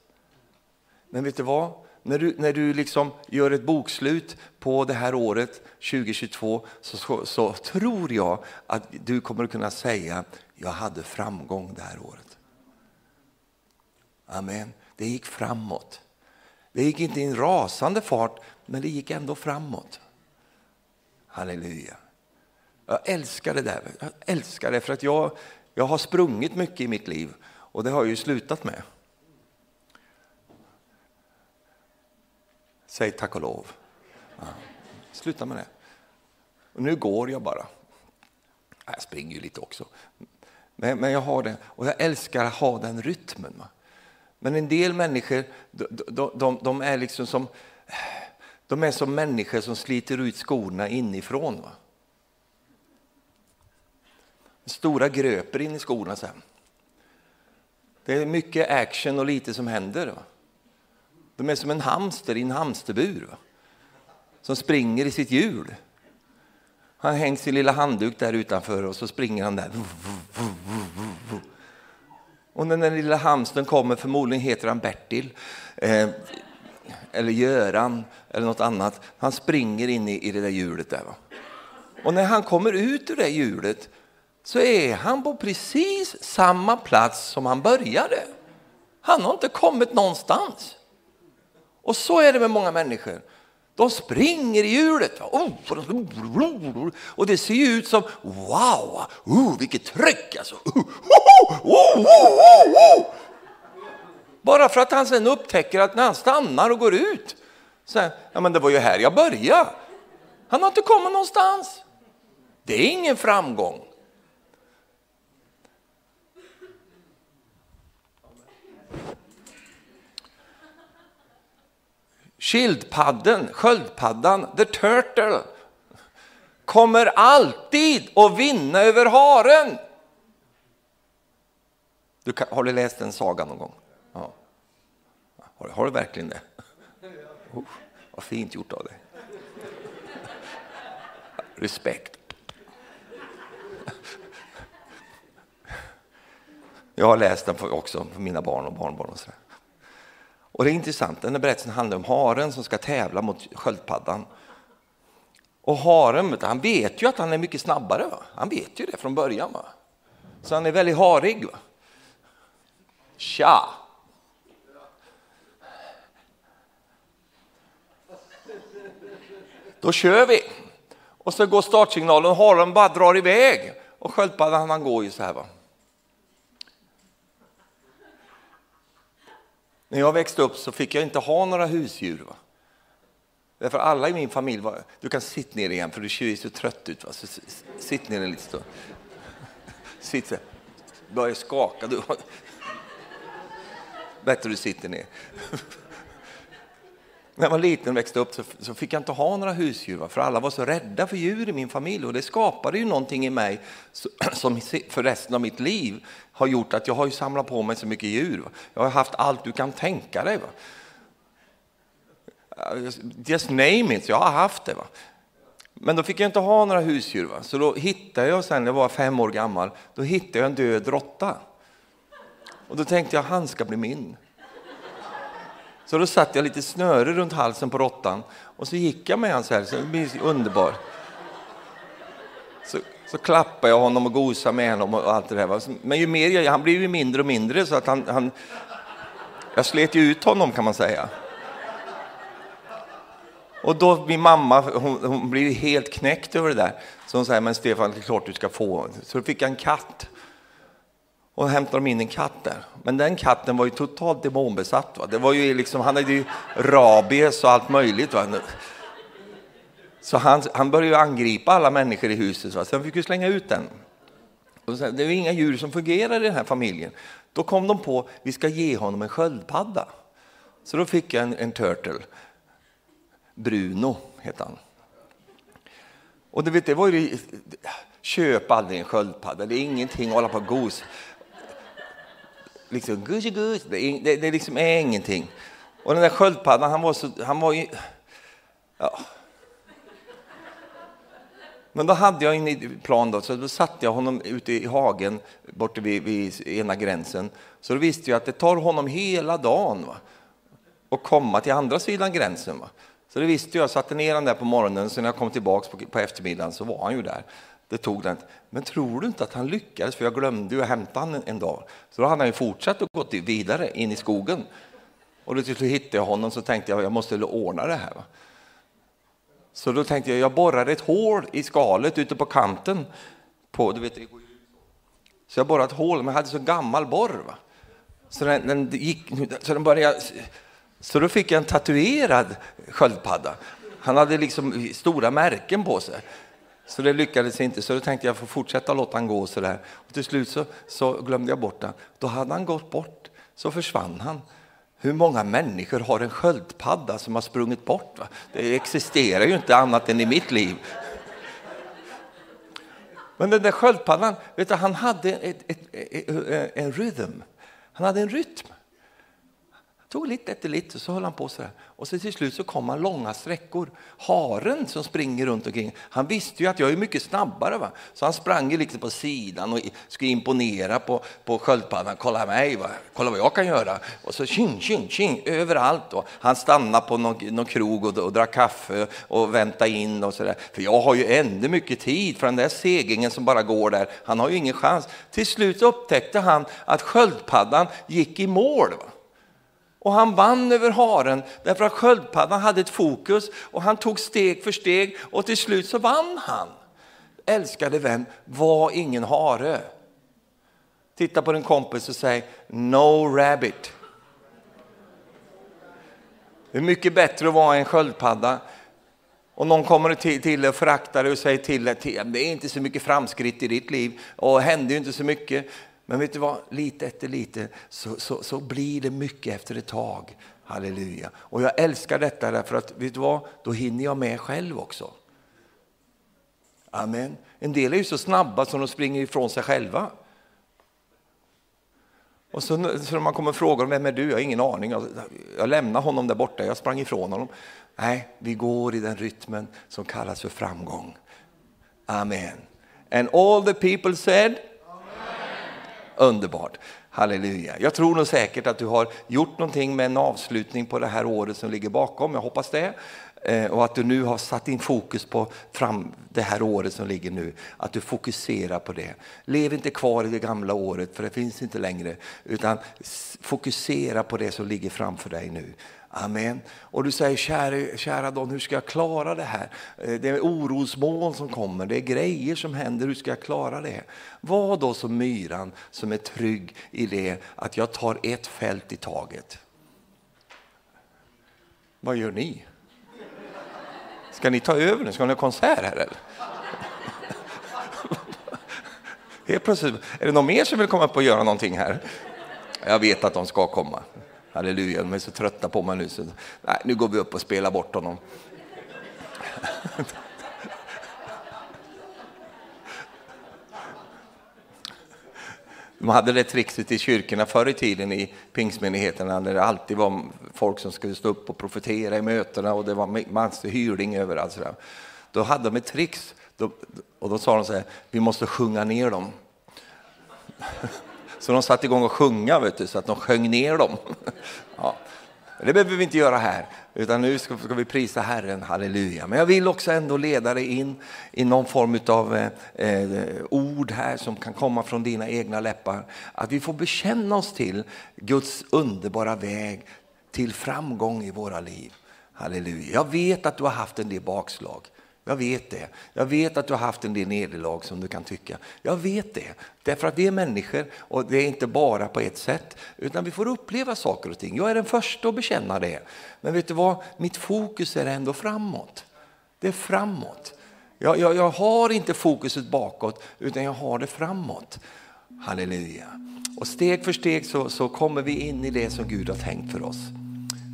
Men vet du vad? När du, när du liksom gör ett bokslut på det här året, 2022, så, så, så, tror jag att du kommer att kunna säga jag hade framgång det här året. Amen. Det gick framåt. Det gick inte i en rasande fart, men det gick ändå framåt. Halleluja. Jag älskar det där. Jag älskar det för att jag, jag har sprungit mycket i mitt liv och det har jag ju slutat med. Säg tack och lov. Ja. Sluta med det. Och nu går jag bara. Jag springer ju lite också. Men, men jag har det och jag älskar att ha den rytmen. Va? Men en del människor, de, de, de, de, är liksom som de är som människor som sliter ut skorna inifrån. Va? Stora gröper in i skorna sen. Det är mycket action och lite som händer. Va? De är som en hamster i en hamsterbur va? som springer i sitt hjul. Han hänger sin lilla handduk där utanför och så springer han där. Och när den lilla hamstern kommer, förmodligen heter han Bertil, eh, eller Göran eller något annat. Han springer in i, i det där hjulet där. Va? Och när han kommer ut ur det hjulet så är han på precis samma plats som han började. Han har inte kommit någonstans. Och så är det med många människor. De springer i hjulet. Oh, och det ser ju ut som, wow, oh, vilket tryck alltså. Oh, oh, Bara för att han sen upptäcker att när han stannar och går ut, så ja men det var ju här jag började. Han har inte kommit någonstans. Det är ingen framgång. Skildpadden, sköldpaddan, the turtle kommer alltid att vinna över haren. Du kan, har du läst den sagan någon gång? Har, har du verkligen det? Oh, vad fint gjort av dig. Respekt. Jag har läst den också för mina barn och barnbarn. Och, så och det är intressant, den här berättelsen handlar om haren som ska tävla mot sköldpaddan. Och haren, han vet ju att han är mycket snabbare. Va? Han vet ju det från början. Va? Så han är väldigt harig. Va? Tja! Då kör vi! Och så går startsignalen och haren bara drar iväg. Och sköldpaddan han går ju så här. Va? När jag växte upp så fick jag inte ha några husdjur. Va? Därför alla i min familj var, du kan sitta ner igen för du ser så trött ut. Va? Så, sitt ner en liten stund. Sitt så Börja skaka. Du. Bättre du sitter ner. När jag var liten och växte upp så, så, fick jag inte ha några husdjur, va? för alla var så rädda för djur i min familj. Och det skapade ju någonting i mig [CLEARS THROAT] som för resten av mitt liv har gjort att jag har ju samlat på mig så mycket djur. Va? Jag har haft allt du kan tänka dig. Va? Uh, just name it, jag har haft det. Va? Men då fick jag inte ha några husdjur. Va? Så då hittade jag sen, jag var fem år gammal, då hittade jag en död råtta. Och då tänkte jag, han ska bli min. Så då satte jag lite snöre runt halsen på råttan och så gick jag med honom så här, så det blir underbar. Så, så klappade jag honom och gosade med honom och allt det där. Men ju mer jag, han blev ju mindre och mindre så att han, han jag slet ju ut honom kan man säga. Och då min mamma, hon, hon blev helt knäckt över det där. Så hon säger, men Stefan, det är klart du ska få. Så då fick jag en katt och hämtade de in en katt där. Men den katten var ju totalt demonbesatt. Va? Det var ju liksom, han hade ju rabies och allt möjligt. Va? Så han, han började angripa alla människor i huset. Va? Sen fick vi slänga ut den. Och sen, det är inga djur som fungerar i den här familjen. Då kom de på vi ska ge honom en sköldpadda. Så då fick jag en, en turtle. Bruno hette han. Och det, vet, det var ju, köp aldrig en sköldpadda, det är ingenting att hålla på och gos liksom gush. Det, det, det liksom är ingenting. Och den där sköldpaddan, han var så, han var ju, ja. Men då hade jag en plan då, så då satte jag honom ute i hagen borta vid, vid ena gränsen. Så då visste jag att det tar honom hela dagen va? och komma till andra sidan gränsen. Va? Så det visste jag, jag satte ner honom där på morgonen, så när jag kom tillbaka på, på eftermiddagen så var han ju där. Det tog den. Men tror du inte att han lyckades? För jag glömde ju att hämta honom en dag. Så då hade han ju fortsatt och gått vidare in i skogen. Och då till slut hittade jag honom så tänkte jag jag måste ordna det här. Så då tänkte jag jag borrar ett hål i skalet ute på kanten. På, du vet, så jag borrade ett hål, men jag hade så gammal borr. Va? Så, den, den gick, så den började... Så då fick jag en tatuerad sköldpadda. Han hade liksom stora märken på sig. Så det lyckades inte, så då tänkte jag får fortsätta låta han gå så där. Och till slut så, så glömde jag bort han. Då hade han gått bort, så försvann han. Hur många människor har en sköldpadda som har sprungit bort? Va? Det existerar ju inte annat än i mitt liv. Men den där sköldpaddan, vet du, han hade ett, ett, ett, en rytm. Han hade en rytm tog lite efter lite så höll han på så här. Och så till slut så kom han långa sträckor. Haren som springer runt omkring, han visste ju att jag är mycket snabbare. Va? Så han sprang liksom på sidan och skulle imponera på, på sköldpaddan. Kolla mig, va? kolla vad jag kan göra. Och så tjing, tjing, tjing, överallt. Va? han stannade på någon, någon krog och, och drack kaffe och väntade in och så där. För jag har ju ännu mycket tid för den där segingen som bara går där. Han har ju ingen chans. Till slut upptäckte han att sköldpaddan gick i mål. Va? Och han vann över haren därför att sköldpaddan hade ett fokus och han tog steg för steg och till slut så vann han. Älskade vän, var ingen hare. Titta på din kompis och säg no rabbit. Det är mycket bättre att vara en sköldpadda. Och någon kommer till, dig och föraktar dig och säger till dig det är inte så mycket framskritt i ditt liv och händer ju inte så mycket. Men vet du vad, lite efter lite så, så, så blir det mycket efter ett tag. Halleluja. Och jag älskar detta därför att, vet du vad, då hinner jag med själv också. Amen. En del är ju så snabba som de springer ifrån sig själva. Och så, så när man kommer och frågar vem är du? Jag har ingen aning. Jag, jag lämnar honom där borta, jag sprang ifrån honom. Nej, vi går i den rytmen som kallas för framgång. Amen. And all the people said? Underbart. Halleluja. Jag tror nog säkert att du har gjort någonting med en avslutning på det här året som ligger bakom. Jag hoppas det. Eh, och att du nu har satt in fokus på fram det här året som ligger nu. Att du fokuserar på det. Lev inte kvar i det gamla året, för det finns inte längre. Utan fokusera på det som ligger framför dig nu. Amen. Och du säger, kära, kära Don, hur ska jag klara det här? Eh, det är orosmoln som kommer, det är grejer som händer, hur ska jag klara det? Var då som myran som är trygg i det att jag tar ett fält i taget. Vad gör ni? Ska ni ta över nu? Ska ni ha konsert här eller? [LAUGHS] Helt plötsligt, är det någon mer som vill komma upp och göra någonting här? Jag vet att de ska komma. Halleluja, de är så trötta på mig nu. Så, nej, nu går vi upp och spelar bort honom. De hade det trixet i kyrkorna förr i tiden i pingstmyndigheterna, när det alltid var folk som skulle stå upp och profetera i mötena och det var massor hyrling överallt. Sådär. Då hade de ett trix och då sa de så här, vi måste sjunga ner dem. Så de satte igång och sjunga, vet du, så att de sjöng ner dem. [LAUGHS] Ja. Det behöver vi inte göra här, utan nu ska, ska, vi prisa Herren, halleluja. Men jag vill också ändå leda dig in i någon form av eh, eh, ord här som kan komma från dina egna läppar. Att vi får bekänna oss till Guds underbara väg till framgång i våra liv. Halleluja. Jag vet att du har haft en del bakslag. Jag vet det. Jag vet att du har haft en del nederlag som du kan tycka. Jag vet det. Därför att vi är människor och det är inte bara på ett sätt. Utan vi får uppleva saker och ting. Jag är den första att bekänna det. Men vet du vad? Mitt fokus är ändå framåt. Det är framåt. Jag, jag, jag har inte fokuset bakåt utan jag har det framåt. Halleluja. Och steg för steg så, så kommer vi in i det som Gud har tänkt för oss.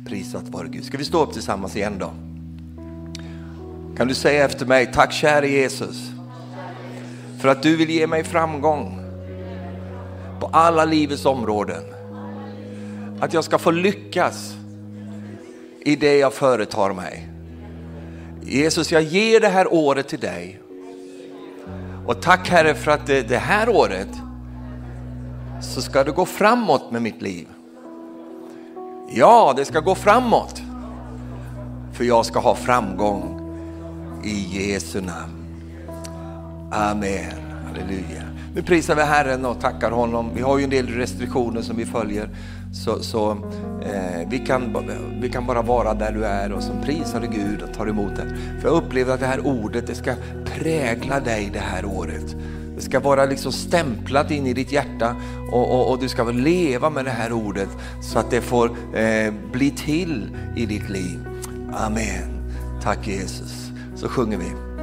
Prisat vare Gud. Ska vi stå upp tillsammans igen då? Kan du säga efter mig, tack käre Jesus för att du vill ge mig framgång på alla livets områden. Att jag ska få lyckas i det jag företar mig. Jesus, jag ger det här året till dig. Och tack Herre för att det, det här året så ska det gå framåt med mitt liv. Ja, det ska gå framåt. För jag ska ha framgång i Jesu namn. Amen. Halleluja. Nu prisar vi Herren och tackar honom. Vi har ju en del restriktioner som vi följer. Så, så eh, vi, kan, vi kan bara vara där du är och som prisar du Gud och tar emot det. För jag upplever att det här ordet det ska prägla dig det här året. Det ska vara liksom stämplat in i ditt hjärta och, och, och du ska leva med det här ordet så att det får eh, bli till i ditt liv. Amen. Tack Jesus så sjunger vi.